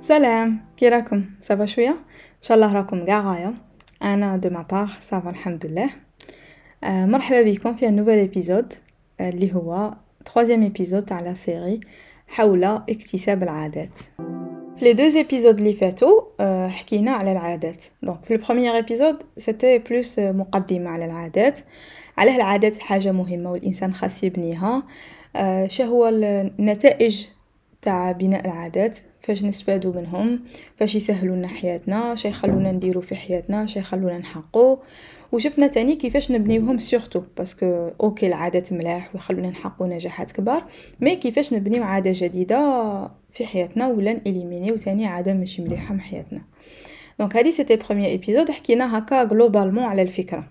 سلام. كي راكم ça va شوية؟ إن شاء الله راكم كاع غايه أنا de ma part ça va الحمد لله. آه مرحبا بكم في nouvel épisode اللي هو troisième épisode تاع la série حول اكتساب العادات. في les deux épisodes اللي فاتو آه حكينا على العادات. donc في ال premier épisode c'était plus مقدمة على العادات. علاه العادات حاجة مهمة والإنسان خاص يبنيها. آه شهو النتائج تاع بناء العادات. فاش نستفادو منهم؟ فاش يسهلوا لنا حياتنا شي يخلونا نديرو في حياتنا شي يخلونا نحققو. وشفنا تاني كيفاش نبنيوهم surtout parce que ok العادات ملاح ويخلونا نحققو نجاحات كبار mais كيفاش نبنيو عادة جديدة في حياتنا ولا ن éliminer و ثاني عادة ماشي مليحة من حياتنا. donc هذه c'était premier épisode حكينا هكا globalement على الفكرة.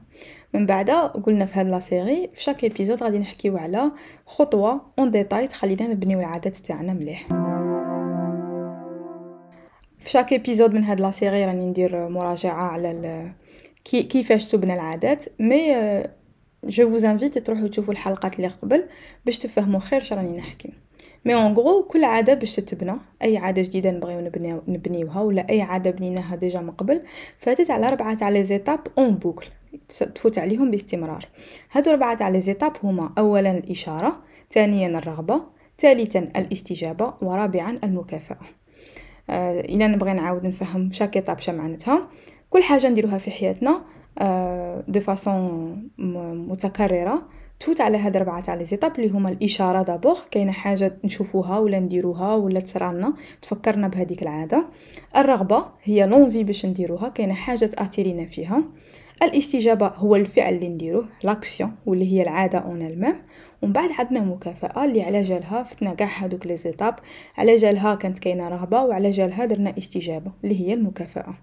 من بعد قلنا في هاد la série في chaque épisode غادي نحكيو على خطوة en détail تخلينا نبنيو العادات تاعنا مليح. في chaque épisode من هاد la série راني ندير مراجعة على كي كيفاش تبنى العادات. mais je vous invite تروحوا تشوفوا الحلقات اللي قبل باش تفهموا خير شا راني نحكي. mais en gros كل عادة باش تتبنى أي عادة جديدة نبغيو نبنيو نبنيوها ولا أي عادة بنيناها déjà من قبل فاتت على ربعة تاع les étapes en boucle تفوت عليهم باستمرار. هادو ربعة تاع les étapes هما اولا الإشارة ثانيا الرغبة ثالثا الاستجابة ورابعا المكافأة. آه الا نبغي نعاود نفهم chaque étape معناتها. كل حاجة نديروها في حياتنا آه de façon متكررة. تفوت على هاد ربعة تاع les étapes اللي هما الإشارة d'abord كاينة حاجة نشوفوها ولا نديروها ولا تصرالنا تفكرنا بهذيك العادة. الرغبة هي l'envie باش نديروها. كاينة حاجة تاثيرينا فيها. الاستجابة هو الفعل اللي نديروه l'action واللي هي العادة elle-même ومن بعد عندنا مكافاه اللي على جالها فتنا كاع هذوك les étapes على جالها كانت كاينة رغبه وعلى جالها درنا استجابة اللي هي المكافاه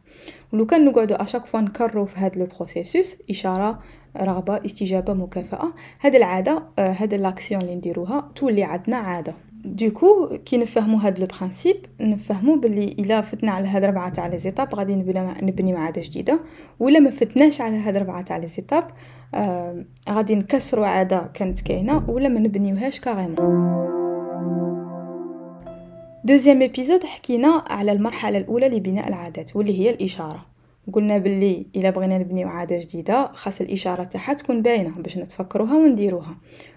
ولو كان نقعدوا à chaque fois نكرروا في هذا le processus إشارة رغبه استجابة مكافاه هذه العادة هذا l'action اللي نديروها تولي عندنا عادة. donc كي نفهمو هاد le principe نفهمو بلي الا فتنا على هاد ربعه تاع les étapes غادي نبني عاده جديده ولا ما فتناش على هاد ربعه تاع les étapes آه غادي نكسرو عاده كانت كاينة ولا ما نبنيوهاش carrément deuxième épisode حكينا على المرحله الاولى لبناء العادات واللي هي الاشاره قلنا باللي الا بغينا نبنيو عاده جديده خاص الاشاره تاعها تكون باينه باش نتفكروها ونديروها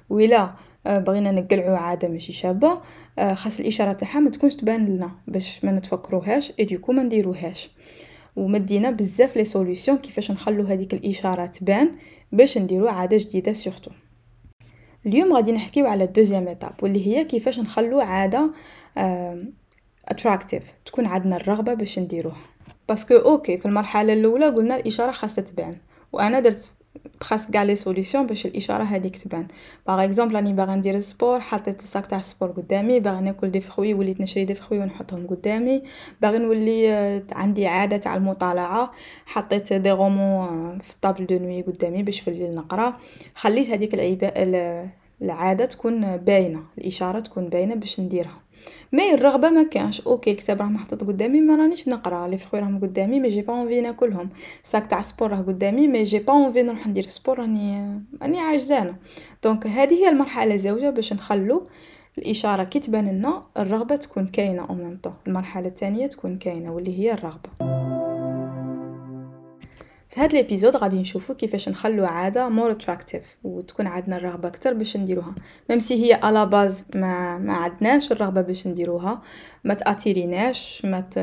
ولا بغينا نقلعو عادة ماشي شابة. خاص الإشارة تاعها ما تكونش تبان لنا باش ما نتفكروهاش et donc ما نديروهاش. ومدينا بزاف les solutions كيفاش نخلو هذيك الإشارة تبان باش نديرو عادة جديدة surtout اليوم غادي نحكيو على ال deuxième étape واللي هي كيفاش نخلو عادة attractive تكون عندنا الرغبة باش نديروها. parce que ok في المرحلة الأولى قلنا الإشارة خاصها تبان وأنا درت presque كاع les solutions باش الاشاره هذيك تبان par exemple راني باغا ندير sport حطيت ال sac تاع ال sport قدامي باغا ناكل دي فخوي وليت نشري دي فخوي ونحطهم قدامي باغي نولي عندي عاده تاع المطالعه حطيت des romans في ال table de nuit قدامي باش في الليل نقرا خليت هذيك العاده تكون باينه الاشاره تكون باينه باش نديرها mais الرغبة ما كانش ok الكتاب راه محطوط قدامي ما رانيش نقرأ. لي فخوي راهم قدامي mais j'ai pas envie ناكلهم sac تاع sport راه قدامي mais j'ai pas envie نروح ندير sport راني راني عاجزانه donc هذه هي المرحلة الزوجه باش نخلو الإشارة كي تبان لنا الرغبة تكون كاينة au même المرحلة الثانية تكون كاينة واللي هي الرغبة. في هذا ال épisode غادي نشوفو كيفاش نخلو عادة more attractive وتكون عندنا الرغبة أكثر باش نديروها. même si هي à la base ما ما عندناش الرغبة باش نديروها ما تأثيريناش ما ت...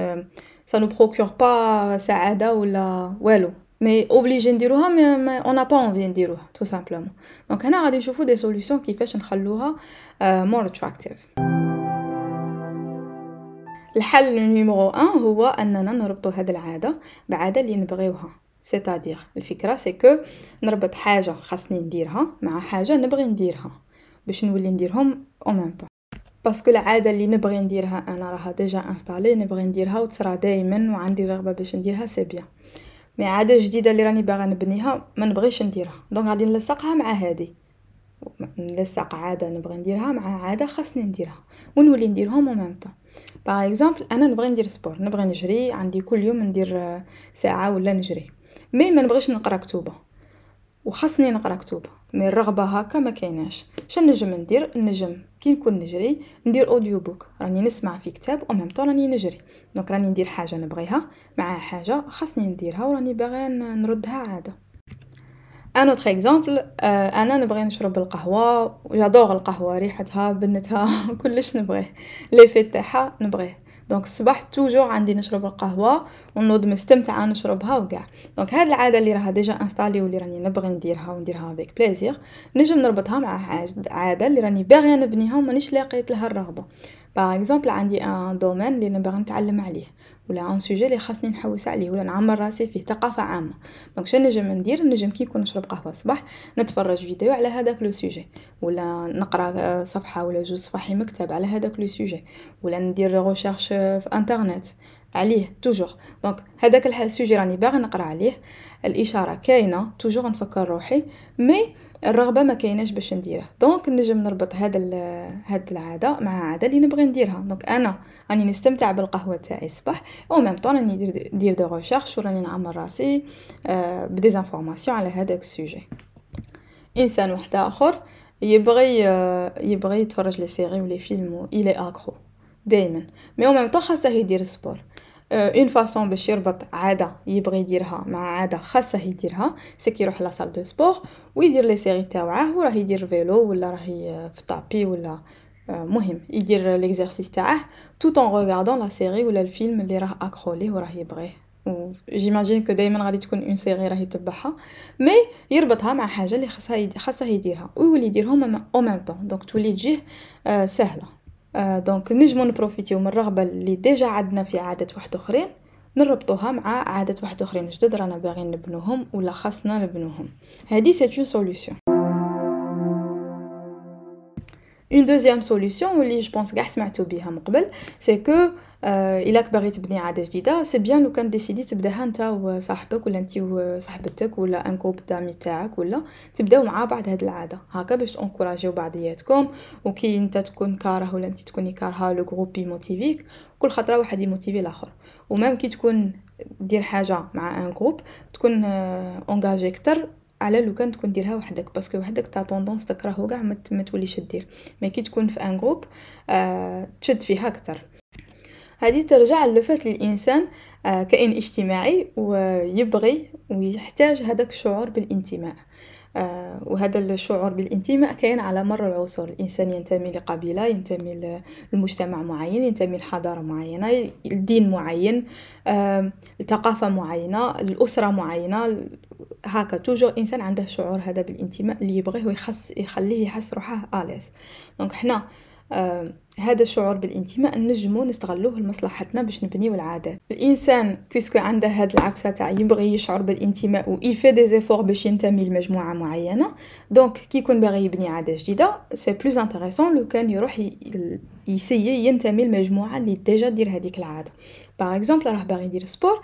ça nous procure pas سعادة ولا والو. mais obligé نديروها mais on n'a pas envie نديروها tout simplement donc هنا غادي نشوفو des solutions كيفاش نخلوها more attractive الحل numéro 1 هو أننا نربطو هاد العادة بعادة اللي نبغيوها. c'est-à-dire الفكرة c'est que نربط حاجة خاصني نديرها مع حاجة نبغي نديرها باش نولي نديرهم au même temps parce que العادة اللي نبغي نديرها أنا راها déjà installée نبغي نديرها وتصرى دائما وعندي رغبه باش نديرها c'est bien mais عادة جديدة اللي راني باغا نبنيها ما نبغيش نديرها. donc غادي نلصقها مع هذه نلصق عادة نبغي نديرها مع عادة خاصني نديرها. ونولي نديرهم au même temps par exemple أنا نبغي ندير sport نبغي نجري عندي كل يوم ندير ساعة ولا نجري. mais ما نبغيش نقرا كتوبة. وخاصني نقرا كتب mais الرغبة هكا ما كايناش. نجم ندير؟ نجم. كي نكون نجري ندير audio book راني نسمع في كتاب au même راني نجري. donc راني ندير حاجة نبغيها. مع حاجة خاصني نديرها وراني باغيه نردها عادة. un autre exemple أنا نبغي نشرب القهوة. j'adore القهوة ريحتها بنتها كلش نبغيه. l'effet تاعها نبغيه. donc الصباح toujours عندي نشرب القهوة ونوض مستمتعة نشربها وكاع. donc هاد العادة اللي راها déjà installée واللي راني نبغي نديرها ونديرها avec plaisir نجم نربطها مع عادة اللي راني باغية نبنيها ومانيش لاقيت لها الرغبة. par exemple عندي un domaine اللي نبغي نتعلم عليه. ولا un sujet اللي خاصني نحوس عليه ولا نعمر راسي فيه ثقافة عامة. donc شنو نجم ندير؟ نجم كي نكون نشرب قهوة الصباح نتفرج فيديو على هذاك le sujet ولا نقرأ صفحة ولا جوج صفحات من كتاب على هذاك le sujet ولا ندير recherche في انترنت عليه toujours donc هذاك ال sujet راني باغي نقرأ عليه. الإشارة كاينة toujours نفكر روحي. mais الرغبة ما كايناش باش نديره donc نجم نربط هاد هاد العادة مع عادة اللي نبغي نديرها. donc أنا راني نستمتع بالقهوة تاعي الصباح au même temps راني ندير ندير des recherches وراني نعمر راسي آه ب des informations على هذاك ال sujet إنسان واحد آخر يبغي آه يبغي يتفرج les séries و les films il est accro دائما مي أو ميم طون خاصه يدير sport une façon باش يربط عاده يبغي يديرها مع عاده خاصه يديرها c'est كي يروح la salle de sport ويدير les séries تاوعه وراه يدير vélo ولا راه في tapis ولا مهم يدير les exercices تاعه tout en regardant la série ولا الفيلم اللي راه accro ليه وراه يبغيه j'imagine que دائما غادي تكون une série راه يتبعها mais يربطها مع حاجة اللي خاصها خاصه يديرها ويولي يديرهم au même temps donc تولي تجيه سهله donc نجمو نبروفيتيو من الرغبه اللي déjà عندنا في عادات واحد أخرين نربطوها مع عادات واحد أخرين جدد رانا باغيين نبنوهم ولا خاصنا نبنوهم. هذه c'est une solution une deuxième solution واللي je pense كاع سمعتو بيها من قبل c'est que إلا باغي تبني عادة جديدة c'est bien لو كان décider تبداها انت وصاحبك ولا انت وصاحبتك ولا un groupe d'amis تاعك ولا تبداو مع بعض هاد العادة. هكا باش انكوراجيو بعضياتكم وكي انت تكون كاره ولا انت تكوني كارهه le groupe يموتيفيك كل خطرة واحد يموتيفي الآخر. و même كي تكون دير حاجة مع un groupe تكون engagé أكثر على لو كان تكون ديرها وحدك. parce que وحدك t'as tendance تكرهو كاع ما توليش دير mais كي تكون في un groupe آه تشد فيها أكثر هذه ترجع ل le fait للإنسان آه كائن اجتماعي ويبغي ويحتاج هذاك الشعور بالانتماء. آه وهذا الشعور بالانتماء كاين على مر العصور. الإنسان ينتمي لقبيلة ينتمي لمجتمع معين ينتمي لحضارة معينة لدين معين آه لثقافة معينة الاسره معينة. هاكا toujours انسان عنده شعور هذا بالانتماء اللي يبغيه ويخص يخليه يحس روحه à l'aise. donc حنا هذا الشعور بالانتماء نجمو نستغلوه لمصلحتنا باش نبنيو العادات. الإنسان parce que عنده هاد العكسة تاع يبغي يشعر بالانتماء و il fait des efforts باش ينتمي لمجموعة معينة donc كي يكون باغي يبني عادة جديدة c'est plus intéressant لو كان يروح يسيي ينتمي لمجموعة اللي déjà دير هذيك العادة. par exemple راه باغي يدير sport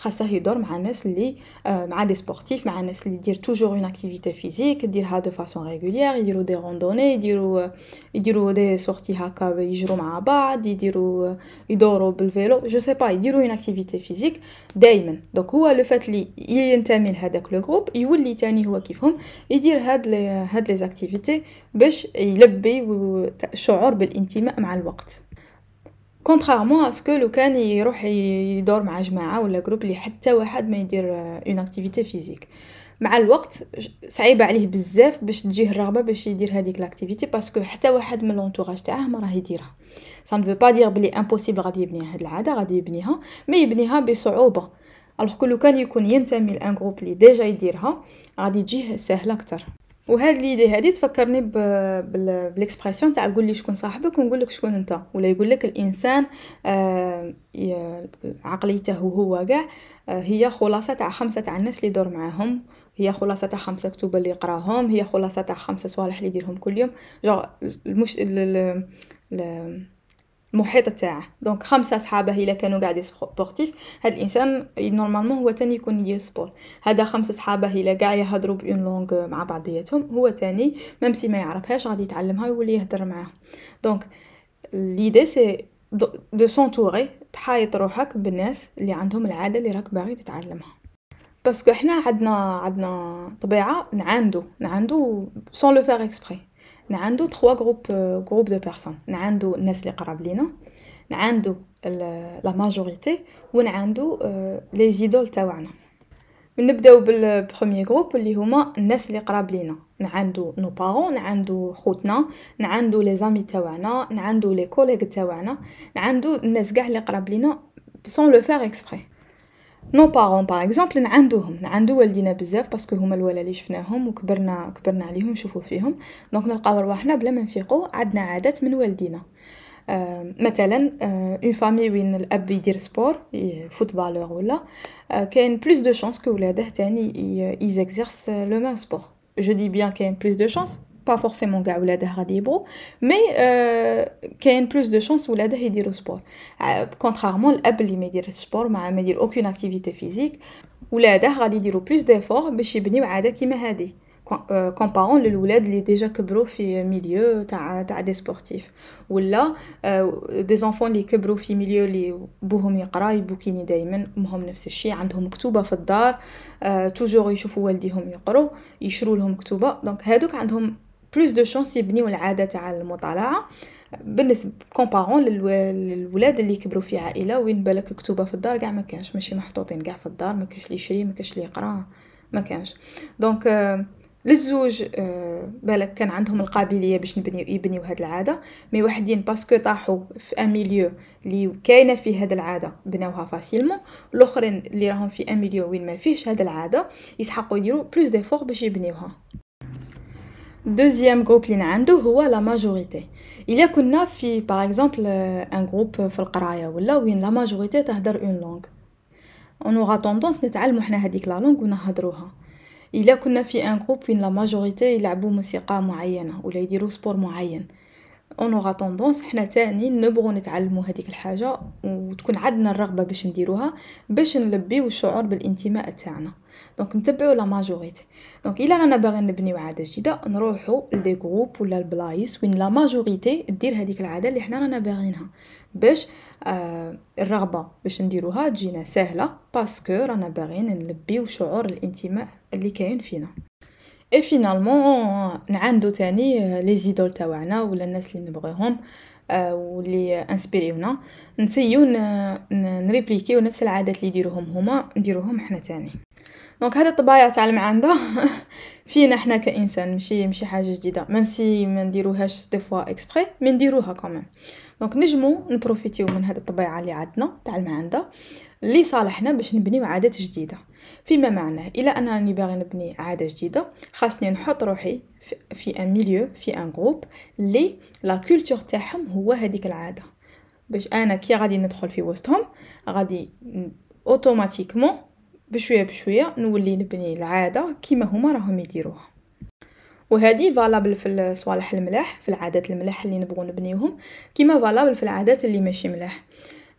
خاصة يدور مع الناس اللي مع des sportifs مع الناس اللي دير toujours une activité physique ديرها de façon régulière يديروا des randonnées يديروا يديروا des sorties هكا يجروا مع بعض يديروا يدوروا بال vélo je sais pas يديروا une activité physique دائما donc هو le fait اللي ينتمي لهذاك le groupe يولي تاني هو كيفهم يدير هاد les هاد les activités باش يلبي شعور بالانتماء مع الوقت. contrairement à ce que لو كان يروح يدور مع جماعة ولا groupe اللي حتى واحد ما يدير une activité physique مع الوقت صعيبة عليه بزاف باش تجيه الرغبة باش يدير هذيك l'activité parce que حتى واحد من l'entourage تاعه ما راه يديرها. ça ne veut pas dire بلي impossible غادي يبنيها هاد العادة غادي يبنيها mais يبنيها بصعوبة. alors que لو كان يكون ينتمي ل un groupe اللي déjà يديرها غادي تجيه سهله أكتر وهاد l'idée هادي تفكرني بال expression تاع قول لي شكون صاحبك ونقول لك شكون أنت. ولا يقول لك الإنسان آه عقليته هو كاع آه هي خلاصة تاع خمسة تاع الناس اللي يدور معاهم. هي خلاصة تاع خمسة كتب اللي يقراهم هي خلاصة تاع خمسة صوالح اللي يديرهم كل يوم. جو المش ال ال ال المحيط تاعه. donc خمسة صحابه إلا كانوا قاعدين sportifs هاد الإنسان normalement هو تاني يكون يدير sport هذا خمسة صحابه إلا قاع يهضروا ب une langue مع بعضياتهم. هو تاني même si ما يعرفهاش غادي يتعلمها ويولي يهضر معاهم donc l'idée c'est de s'entourer تحايط روحك بالناس اللي عندهم العادة اللي راك باغي تتعلمها. parce que حنا عندنا عندنا طبيعة نعاندو نعاندو sans le faire exprès نعاندو trois groupes groupes de personnes نعاندو الناس اللي قراب لينا نعاندو la majorité ونعاندو les idoles تاوعنا. نبداو بال premier groupe اللي هما الناس اللي قراب لينا. نعندو nos parents نعندو خوتنا نعندو les amis تاوعنا نعندو les collègues تاوعنا نعندو الناس قاع اللي قراب لينا sans le faire exprès nos parents par exemple نعندوهم نعندو والدينا بزاف parce que هما الولا اللي شفناهم وكبرنا كبرنا عليهم نشوفو فيهم donc نلقاو رواحنا بلا ما نفيقو عندنا عادات من والدينا آه مثلا une famille وين الاب يدير sport footballeur ولا آه كاين plus de chances que ولاده تاني ils exercent le même sport je dis bien كاين plus de chances pas forcément قاع ولاده غادي يبغوا mais كاين plus de chances ولاده يديروا sport contrairement الاب اللي ما يدير sport ما يدير aucune activité physique ولاده غادي يديروا plus d'efforts باش يبنيو عاده كيما هادي comparant للولاد اللي déjà كبروا في milieu تاع تاع des sportifs ولا des enfants اللي كبروا في milieu اللي بوهم يقرا يبوكيني دائما امهم نفس الشيء عندهم مكتوبه في الدار toujours يشوفوا والديهم يقروا يشروا لهم كتوبه donc هادوك عندهم plus de chances يبنيو العادة تاع المطالعة. بالنسبة comparant للولاد اللي كبروا في عائلة وين بالك كتوبه في الدار؟ كاع ما كانش. ماشي محطوطين كاع في الدار ما كاش اللي يشري ما كاش اللي يقرا ما كانش. donc للزوج بالك كان عندهم القابلية باش نبنيو يبنيو هاد العادة. mais وحدين parce que طاحوا في un milieu اللي كاينة فيه هاد العادة بناوها facilement الأخرين اللي راهم في un milieu وين ما فيهش هاد العادة يسحقوا يديروا plus d'efforts باش يبنيوها. deuxième groupe اللي عندو هو la majorité الا كنا في par exemple un groupe في القراية ولا وين la majorité تهدر une langue on aura tendance نتعلمو حنا هذيك la langue ونهضروها الا كنا في un groupe وين la majorité يلعبوا موسيقى معينة ولا يديروا sport معين. on aura tendance حنا تاني نبغوا نتعلموا هذيك الحاجة وتكون عندنا الرغبة باش نديروها باش نلبيو الشعور بالانتماء تاعنا. donc نتبعوا la majorité. donc إلا رانا باغيين نبنيو عادة جديدة نروحوا ل des groupes ولا البلايص وين la majorité دير هذيك العادة اللي حنا رانا باغينها باش آه الرغبة باش نديروها تجينا سهلة parce que رانا باغيين نلبيو شعور الانتماء اللي كاين فينا. et finalement نعاندو تاني les idoles تاوعنا ولا الناس اللي نبغيهم. واللي انسبيريونا نسيو نريبليكيو نفس العادات اللي يديروهم هما نديروهم حنا تاني. donc هذا الطبايع تاع المعانده فينا حنا كإنسان ماشي ماشي حاجة جديدة même si ما نديروهاش des fois exprès mais نديروها كمان donc نجمو نبروفيتيو من هذه الطبيعة اللي عندنا تاع المعانده اللي صالحنا باش نبنيو عادات جديدة. فيما معناه إلى أنا راني باغي نبني عادة جديدة خاصني نحط روحي في un milieu في un groupe اللي la culture تاعهم هو هذيك العادة. باش أنا كي غادي ندخل في وسطهم غادي automatiquement بشوية بشوية نولي نبني العادة كيما هما راهم يديروها. وهذه valable في الصوالح الملاح في العادات الملاح اللي نبغوا نبنيوهم. كيما valable في العادات اللي ماشي ملاح.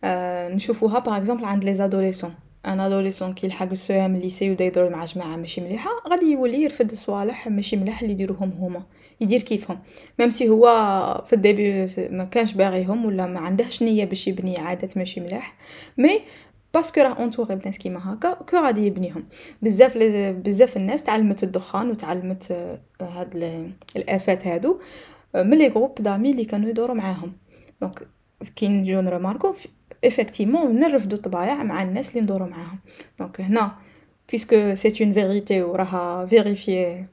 آه نشوفوها par exemple عند les adolescents un adolescent كي يلحق ال CEM ال lycée وبدا يدور مع جماعة ماشي مليحة غادي يولي يرفد الصوالح ماشي ملاح اللي يديروهم هما. يدير كيفهم. même si هو في ال début ما كانش باغيهم ولا ما عندهش نية باش يبني عادات ماشي ملاح. mais parce que راه entouré بناس كيما هكا que غادي يبنيهم. بزاف بزاف الناس تعلمت الدخان وتعلمت هاد الآفات هادو من les groupes d'amis اللي كانوا يدوروا معاهم. donc كي نجيو نرماركو effectivement نرفدو الطبايع مع الناس اللي ندورو معاهم. donc هنا puisque c'est une vérité وراها vérifiée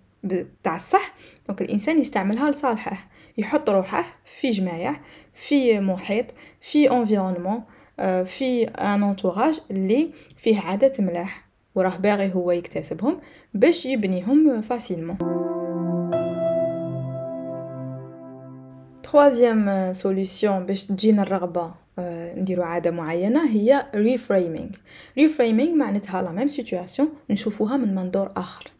تاع الصح donc الإنسان يستعملها لصالحه. يحط روحه في جمايع في محيط في environnement في un entourage اللي فيه عادات ملاح وراه باغي هو يكتسبهم باش يبنيهم facilement. troisième solution باش تجينا الرغبة نديرو عادة معينة هي reframing reframing معناتها la même situation نشوفوها من منظور آخر.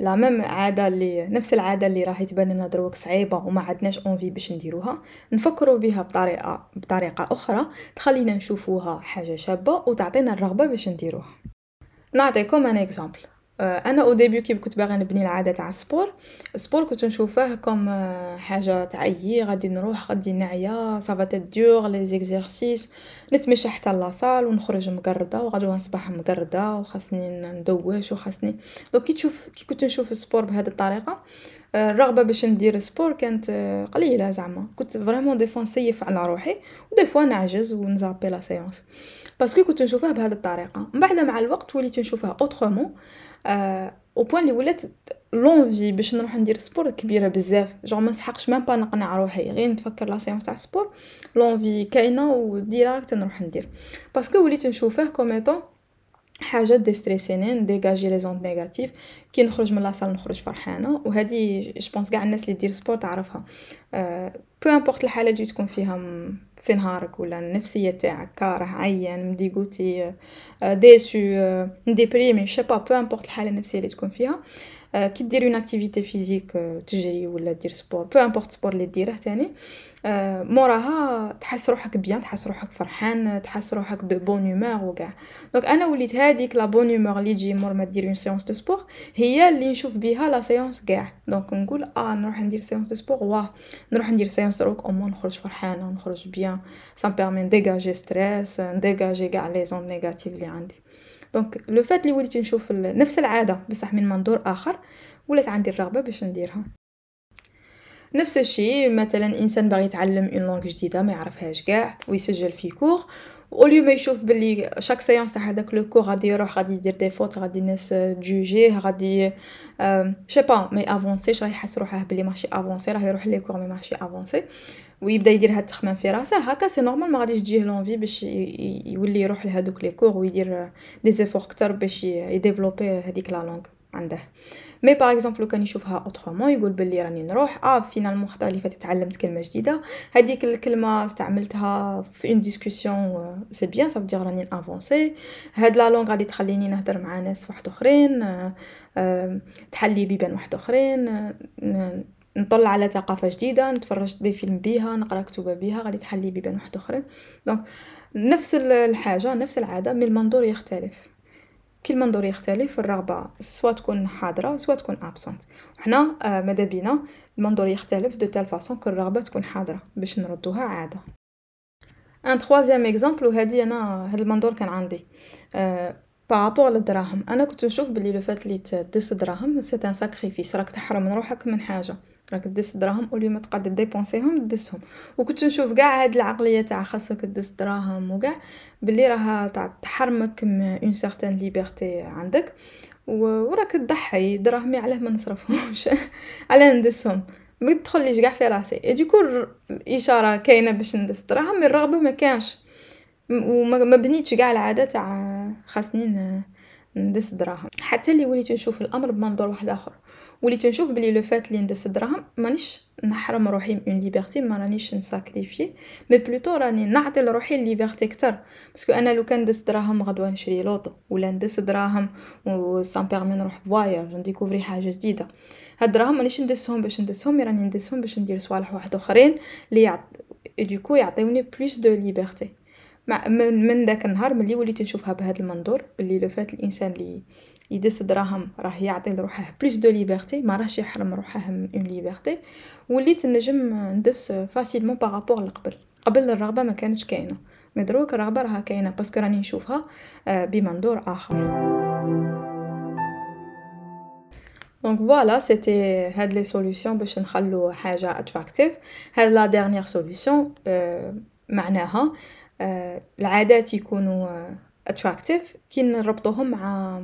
la même عادة اللي نفس العادة اللي راهي تبان لنا دروك صعيبة وما عدناش envie باش نديروها. نفكروا بها بطريقة بطريقة أخرى. تخلينا نشوفوها حاجة شابة وتعطينا الرغبة باش نديروها. نعطيكم un exemple أنا au début كي كنت باغا نبني العادة تاع ال sport ال sport كنت نشوفه comme حاجة تعيي غادي نروح غادي نعيا ça va dur les exercices نتمشى حتى la salle ونخرج مقردة وغادي نصبح مقردة وخاصني ندوش وخاصني. donc كي تشوف كي كنت نشوف ال sport بهذه الطريقة الرغبة باش ندير sport كانت قليلة زعما. كنت vraiment des fois نسيف على روحي و des fois نعجز ونزابي la séance parce que كنت نشوفها بهذه الطريقة. من بعد مع الوقت وليت نشوفها autrement au point اللي ولات l'envie باش نروح ندير sport كبيرة بزاف. je ما نسحقش même pas نقنع روحي. غير نتفكر la séance تاع sport l'envie كاينة و directe نروح ندير. parce que وليت نشوفه comme étant حاجة ديستريسيني نديجاجي les ondes négatives كي نخرج من la salle نخرج فرحانة. وهذه je pense كاع الناس اللي دير sport تعرفها peu importe الحاله اللي تكون فيها في نهارك ولا النفسيه تاعك كاره عيان مديغوتي déçu déprimé je sais pas peu importe الحاله النفسيه اللي تكون فيها كي دير une activité physique تجري ولا دير sport peu importe sport اللي ديره تاني. موراها تحس روحك bien تحس روحك فرحان تحس روحك de bonne humeur وكاع donc أنا وليت هذيك la bonne humeur اللي تجي مور ما دير une séance de sport هي اللي نشوف بها la séance كاع. donc نقول آه نروح ندير séance de sport واه نروح ندير séance دروك أو نخرج فرحانة نخرج bien. ça permet stress نديجاجي كاع les ondes négatives اللي عندي. donc le fait اللي وليت نشوف نفس العادة بصح من منظور آخر ولات عندي الرغبة باش نديرها. نفس الشيء مثلا إنسان باغي يتعلم une langue جديدة ما يعرفهاش كاع ويسجل في cours au lieu ما يشوف بلي chaque séance تاع هذاك le cours غادي يروح غادي يدير des fautes غادي الناس تجوجيه غادي je sais pas ما افونسيش راه يحس روحه بلي ماشي avancé راه يروح les cours mais ماشي avancé. ويبدا يدير هاد التخمام في راسه هكا c'est normal ما غاديش تجيه l'envie باش يولي يروح لهادوك les cours ويدير des efforts كتر باش يديفلوبي هذيك la langue عنده mais par exemple كان يشوفها autrement يقول بلي راني نروح آه finalement الخطره اللي فاتت تعلمت كلمة جديدة. هذيك الكلمة استعملتها في une discussion c'est bien ça veut dire راني avancé هاد la langue غادي تخليني نهضر مع ناس واحد أخرين تحلي بيبان واحد أخرين نطلع على ثقافة جديدة نتفرج des films بيها نقرأ كتب بيها غادي تحلي بيبان واحد آخرين. donc نفس الحاجة نفس العادة mais المنظور يختلف. كي المنظور يختلف الرغبة soit تكون حاضرة soit تكون absente حنا آه ماذا بينا؟ المنظور يختلف de telle façon que الرغبة تكون حاضرة باش نردوها عادة. un troisième exemple وهذه أنا هذا المنظور كان عندي. آه par rapport للدراهم. أنا كنت نشوف بلي le fait اللي تدس دراهم c'est un sacrifice راك تحرم من روحك من حاجة. راك دس دراهم au lieu ما تقعد ديبونسيهم دسهم وكنت نشوف كاع هاد العقليه تاع خاصك دس دراهم وكاع. بلي راها تحرمك من une certaine liberté عندك. وراك تضحي دراهمي علاه ما نصرفهمش. علاه ندسهم. ما تدخليش كاع في راسي. et donc الإشارة كاينة باش ندس دراهم الرغبة ما كانش. وما بنيتش كاع العادة تاع خاصني ندس دراهم. حتى اللي وليت نشوف الأمر بمنظور واحد آخر. وليت نشوف بلي لو فات لي ندس دراهم مانيش نحرم روحي من une liberté ما رانيش ن sacrifie mais plutôt راني نعطي لروحي ال liberté كتر parce que أنا لو كان ندس دراهم غدوة نشري l'auto ولا ندس دراهم و ça me permet نروح voyage ن découvre حاجة جديدة. هاد دراهم مانيش ندسهم باش ندسهم راني ندسهم باش ندير صوالح واحد آخرين لي يعط... donc يعطيوني plus de liberté مع من, من داك النهار ملي وليت نشوفها بهذا المنظور باللي لو فات الإنسان اللي يدس دراهم راه يعطي لروحه plus de liberté ما راهش يحرم روحه من une liberté. وليت نجم ندس facilement par rapport لقبل. قبل الرغبة ما كانتش كاينة. mais دروك الرغبة راها كاينة parce que راني نشوفها بمنظور آخر. donc voilà c'était هاد les solutions باش نخلو حاجة attractive هاد la dernière solution معناها العادات يكونوا attractives كي نربطوهم مع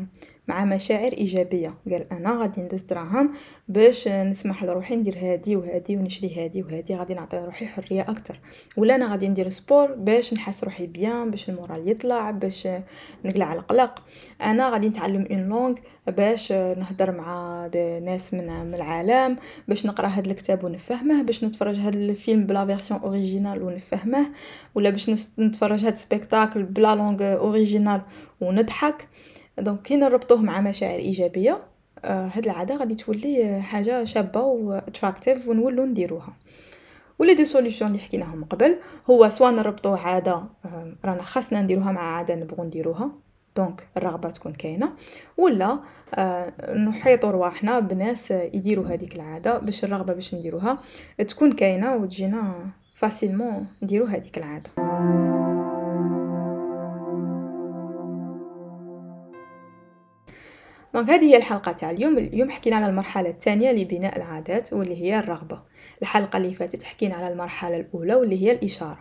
مع مشاعر إيجابية. قال أنا غادي ندس دراهم باش نسمح لروحي ندير هادي وهادي ونشري هادي وهادي. غادي نعطي روحي حرية أكتر. ولا أنا غادي ندير sport باش نحس روحي bien باش ال moral يطلع باش نقلع القلق. أنا غادي نتعلم une langue باش نهضر مع ناس من, العالم باش نقرأ هاد الكتاب ونفهمه باش نتفرج هاد الفيلم ب la version originale ونفهمه ولا باش نتفرج هاد spectacle ب la langue originale ونضحك. donc كي نربطوه مع مشاعر إيجابية آه هاد العادة غادي تولي حاجة شابة و attractive ونولو نديروها. ولا des solutions اللي حكيناهم قبل هو سواء نربطو عادة آه رانا خاصنا نديروها مع عادة نبغو نديروها. donc الرغبة تكون كاينة. ولا نحيطو رواحنا بناس يديرو هاديك العادة باش الرغبة باش نديروها تكون كاينة و تجينا facilement نديرو هاديك العادة. donc هذه هي الحلقة تاع اليوم، اليوم حكينا على المرحلة الثانية لبناء العادات واللي هي الرغبة، الحلقة اللي فاتت حكينا على المرحلة الأولى واللي هي الإشارة،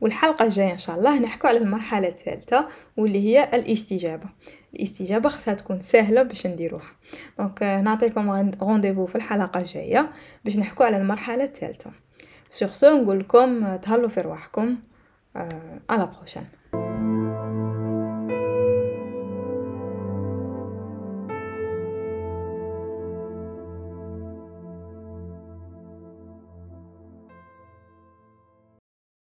والحلقة الجاية إن شاء الله نحكو على المرحلة الثالثة واللي هي الاستجابة، الاستجابة خصها تكون ساهلة باش نديروها، donc نعطيكم rendez-vous في الحلقة الجاية باش نحكو على المرحلة الثالثة، sur ce نقولكم تهلاو في رواحكم، la prochaine.